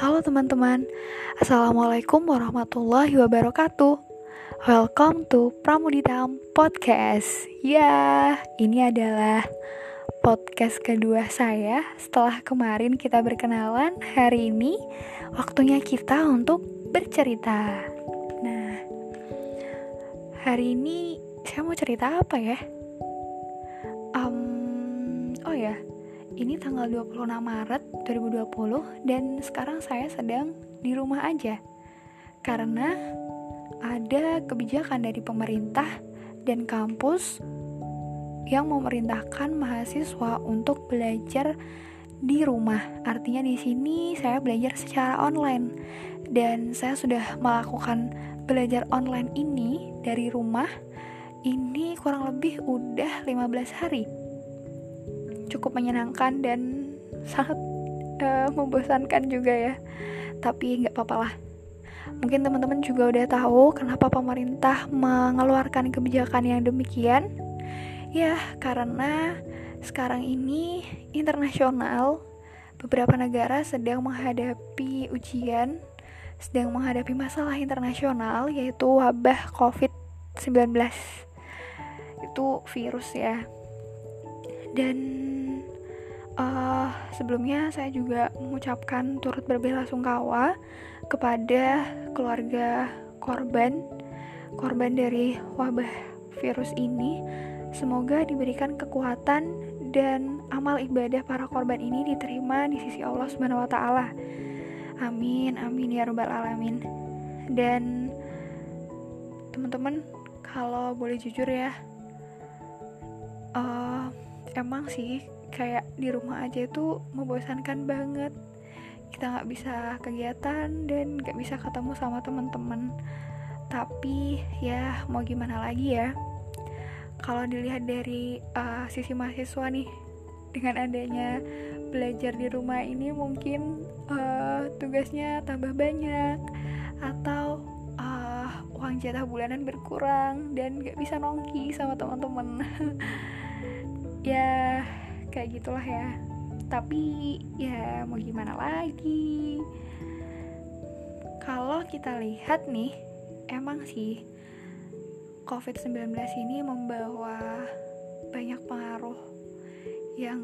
Halo teman-teman, Assalamualaikum warahmatullahi wabarakatuh. Welcome to Pramudidam Podcast. Ya, ini adalah podcast kedua saya. Setelah kemarin kita berkenalan, hari ini waktunya kita untuk bercerita. Nah, hari ini saya mau cerita apa ya? Um, oh ya, ini tanggal 26 Maret 2020 dan sekarang saya sedang di rumah aja. Karena ada kebijakan dari pemerintah dan kampus yang memerintahkan mahasiswa untuk belajar di rumah. Artinya di sini saya belajar secara online dan saya sudah melakukan belajar online ini dari rumah ini kurang lebih udah 15 hari cukup menyenangkan dan sangat uh, membosankan juga ya. Tapi nggak apa-apa lah. Mungkin teman-teman juga udah tahu kenapa pemerintah mengeluarkan kebijakan yang demikian. Ya karena sekarang ini internasional beberapa negara sedang menghadapi ujian sedang menghadapi masalah internasional yaitu wabah COVID-19 itu virus ya. Dan uh, sebelumnya saya juga mengucapkan turut berbelasungkawa kepada keluarga korban korban dari wabah virus ini semoga diberikan kekuatan dan amal ibadah para korban ini diterima di sisi Allah Subhanahu wa taala. Amin amin ya rabbal alamin. Dan teman-teman kalau boleh jujur ya uh, emang sih kayak di rumah aja itu membosankan banget. Kita nggak bisa kegiatan dan nggak bisa ketemu sama teman-teman tapi ya mau gimana lagi ya? Kalau dilihat dari uh, sisi mahasiswa nih dengan adanya belajar di rumah ini mungkin uh, tugasnya tambah banyak atau uh, uang jatah bulanan berkurang dan nggak bisa nongki sama teman-teman ya kayak gitulah ya. Tapi ya mau gimana lagi? Kalau kita lihat nih emang sih COVID-19 ini membawa banyak pengaruh yang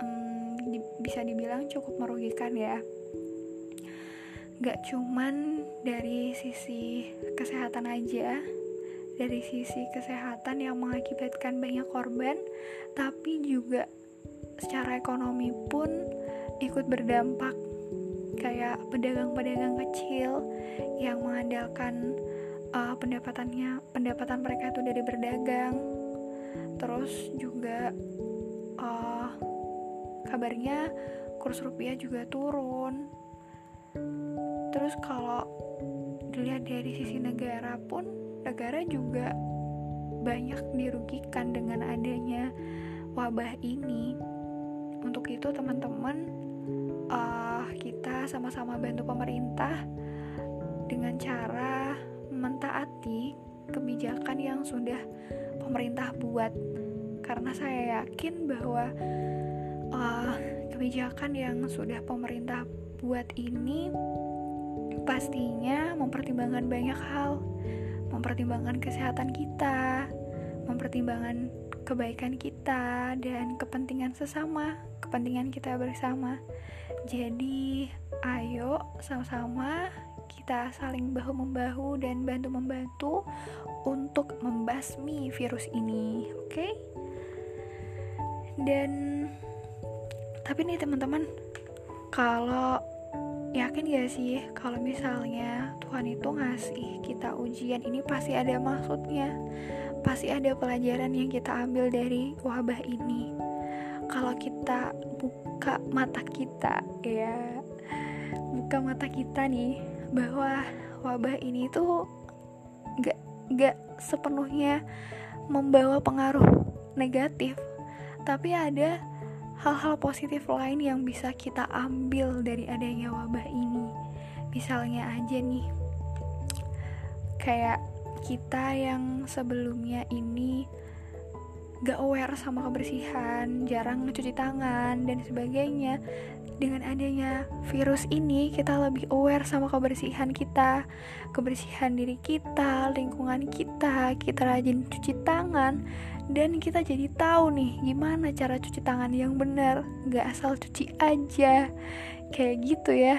um, di, bisa dibilang cukup merugikan ya. Gak cuman dari sisi kesehatan aja dari sisi kesehatan yang mengakibatkan banyak korban, tapi juga secara ekonomi pun ikut berdampak. Kayak pedagang-pedagang kecil yang mengandalkan uh, pendapatannya, pendapatan mereka itu dari berdagang. Terus juga uh, kabarnya kurs rupiah juga turun. Terus kalau dilihat dari sisi negara pun negara juga banyak dirugikan dengan adanya wabah ini. Untuk itu, teman-teman, uh, kita sama-sama bantu pemerintah dengan cara mentaati kebijakan yang sudah pemerintah buat. Karena saya yakin bahwa uh, kebijakan yang sudah pemerintah buat ini pastinya mempertimbangkan banyak hal mempertimbangkan kesehatan kita, mempertimbangkan kebaikan kita dan kepentingan sesama, kepentingan kita bersama. Jadi, ayo sama-sama kita saling bahu-membahu dan bantu-membantu untuk membasmi virus ini, oke? Okay? Dan tapi nih teman-teman, kalau yakin gak sih kalau misalnya Tuhan itu ngasih kita ujian ini pasti ada maksudnya pasti ada pelajaran yang kita ambil dari wabah ini. Kalau kita buka mata kita ya buka mata kita nih bahwa wabah ini tuh gak gak sepenuhnya membawa pengaruh negatif tapi ada hal-hal positif lain yang bisa kita ambil dari adanya wabah ini. Misalnya aja nih, kayak kita yang sebelumnya ini gak aware sama kebersihan, jarang mencuci tangan dan sebagainya. dengan adanya virus ini kita lebih aware sama kebersihan kita. Kebersihan diri kita lingkungan kita kita rajin cuci tangan dan kita jadi tahu nih gimana cara cuci tangan yang benar. Gak asal cuci aja. Kayak gitu ya.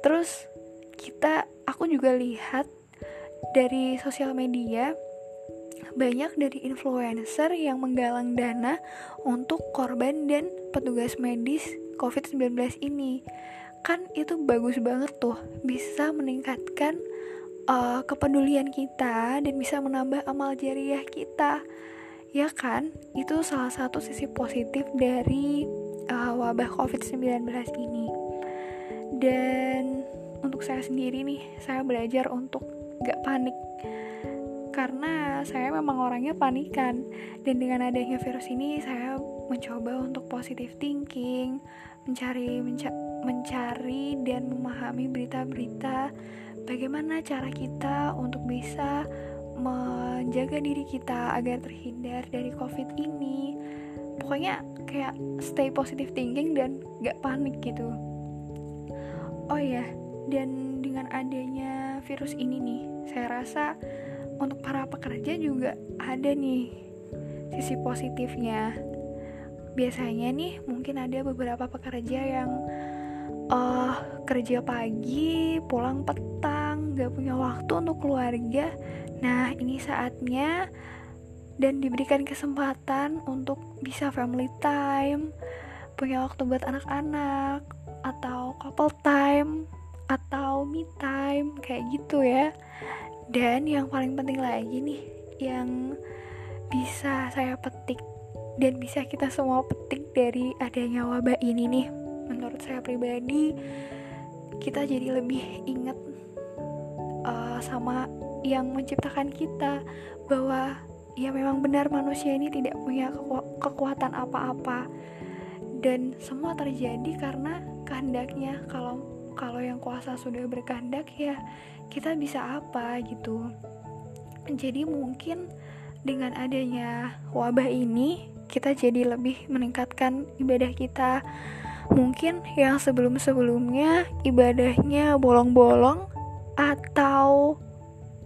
Terus kita aku juga lihat dari sosial media banyak dari influencer yang menggalang dana untuk korban dan petugas medis COVID-19 ini. Kan itu bagus banget tuh, bisa meningkatkan uh, kepedulian kita dan bisa menambah amal jariah kita. Ya kan? Itu salah satu sisi positif dari uh, wabah COVID-19 ini. Dan untuk saya sendiri nih, saya belajar untuk gak panik karena saya memang orangnya panikan. Dan dengan adanya virus ini saya mencoba untuk positive thinking mencari menca mencari dan memahami berita-berita bagaimana cara kita untuk bisa menjaga diri kita agar terhindar dari covid ini. Pokoknya kayak stay positive thinking dan gak panik gitu. Oh ya dan dengan adanya virus ini nih saya rasa untuk para pekerja juga ada nih sisi positifnya. Biasanya nih mungkin ada beberapa pekerja yang uh, kerja pagi, pulang petang, gak punya waktu untuk keluarga. Nah ini saatnya dan diberikan kesempatan untuk bisa family time, punya waktu buat anak-anak, atau couple time, atau me time, kayak gitu ya. Dan yang paling penting lagi nih, yang bisa saya petik dan bisa kita semua petik dari adanya wabah ini nih, menurut saya pribadi, kita jadi lebih ingat uh, sama yang menciptakan kita bahwa ya memang benar manusia ini tidak punya keku kekuatan apa-apa. Dan semua terjadi karena kehendaknya kalau kalau yang kuasa sudah berkehendak ya kita bisa apa gitu. Jadi mungkin dengan adanya wabah ini kita jadi lebih meningkatkan ibadah kita. Mungkin yang sebelum-sebelumnya ibadahnya bolong-bolong atau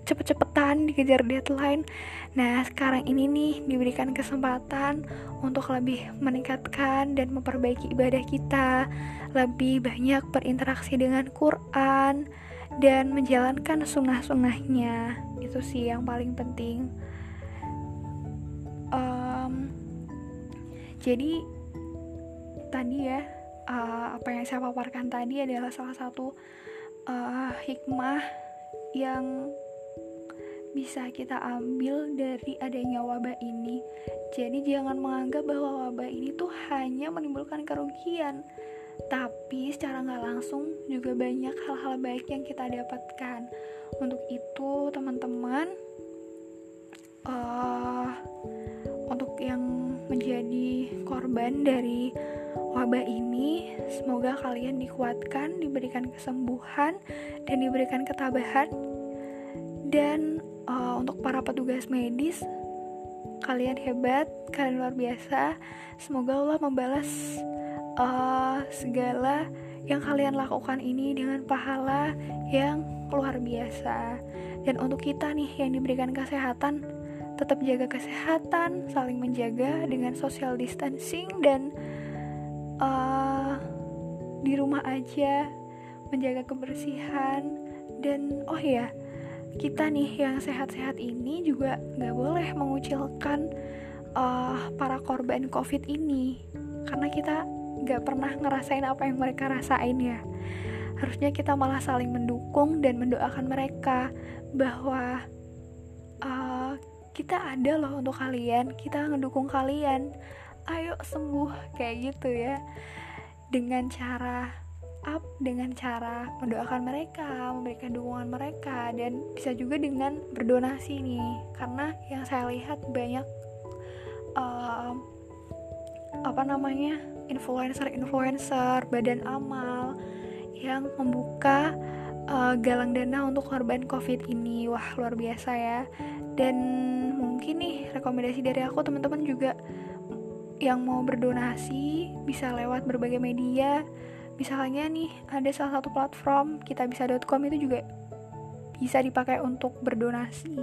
cepet-cepetan dikejar deadline. Nah, sekarang ini nih diberikan kesempatan untuk lebih meningkatkan dan memperbaiki ibadah kita, lebih banyak berinteraksi dengan Quran, dan menjalankan sunnah-sunnahnya. Itu sih yang paling penting. Um, jadi tadi ya uh, apa yang saya paparkan tadi adalah salah satu uh, hikmah yang bisa kita ambil dari adanya wabah ini. Jadi jangan menganggap bahwa wabah ini tuh hanya menimbulkan kerugian, tapi secara nggak langsung juga banyak hal-hal baik yang kita dapatkan untuk itu teman-teman uh, untuk yang menjadi korban dari wabah ini semoga kalian dikuatkan diberikan kesembuhan dan diberikan ketabahan dan uh, untuk para petugas medis kalian hebat kalian luar biasa semoga Allah membalas uh, segala yang kalian lakukan ini dengan pahala yang luar biasa. Dan untuk kita nih yang diberikan kesehatan, tetap jaga kesehatan, saling menjaga dengan social distancing dan uh, di rumah aja, menjaga kebersihan dan oh ya kita nih yang sehat-sehat ini juga nggak boleh mengucilkan uh, para korban covid ini. Karena kita gak pernah ngerasain apa yang mereka rasain ya. Harusnya kita malah saling mendukung dan mendoakan mereka bahwa uh, kita ada loh untuk kalian kita ngedukung kalian. Ayo sembuh kayak gitu ya. Dengan cara up dengan cara mendoakan mereka, memberikan dukungan mereka dan bisa juga dengan berdonasi nih. Karena yang saya lihat banyak uh, apa namanya influencer-influencer badan amal yang membuka uh, galang dana untuk korban covid ini. Wah luar biasa ya. Dan mungkin nih rekomendasi dari aku teman-teman juga yang mau berdonasi bisa lewat berbagai media misalnya nih ada salah satu platform kita bisa.com itu juga bisa dipakai untuk berdonasi.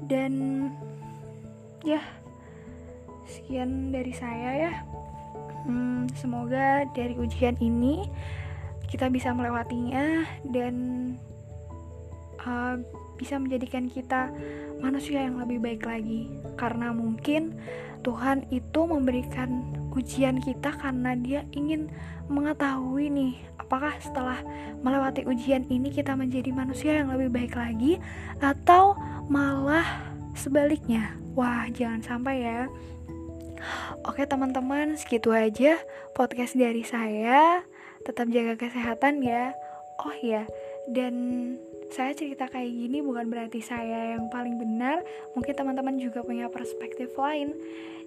Dan ya sekian dari saya ya. Hmm, semoga dari ujian ini kita bisa melewatinya dan uh, bisa menjadikan kita manusia yang lebih baik lagi karena mungkin Tuhan itu memberikan ujian kita karena dia ingin mengetahui nih apakah setelah melewati ujian ini kita menjadi manusia yang lebih baik lagi atau malah sebaliknya wah jangan sampai ya Oke teman-teman, segitu aja podcast dari saya. Tetap jaga kesehatan ya. Oh ya, dan saya cerita kayak gini bukan berarti saya yang paling benar. Mungkin teman-teman juga punya perspektif lain.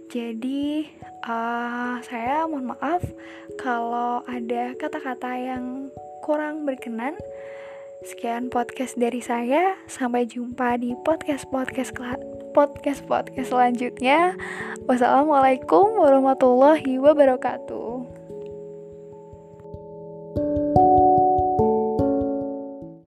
Jadi, uh, saya mohon maaf kalau ada kata-kata yang kurang berkenan. Sekian podcast dari saya. Sampai jumpa di podcast-podcast podcast podcast selanjutnya. Wassalamualaikum warahmatullahi wabarakatuh.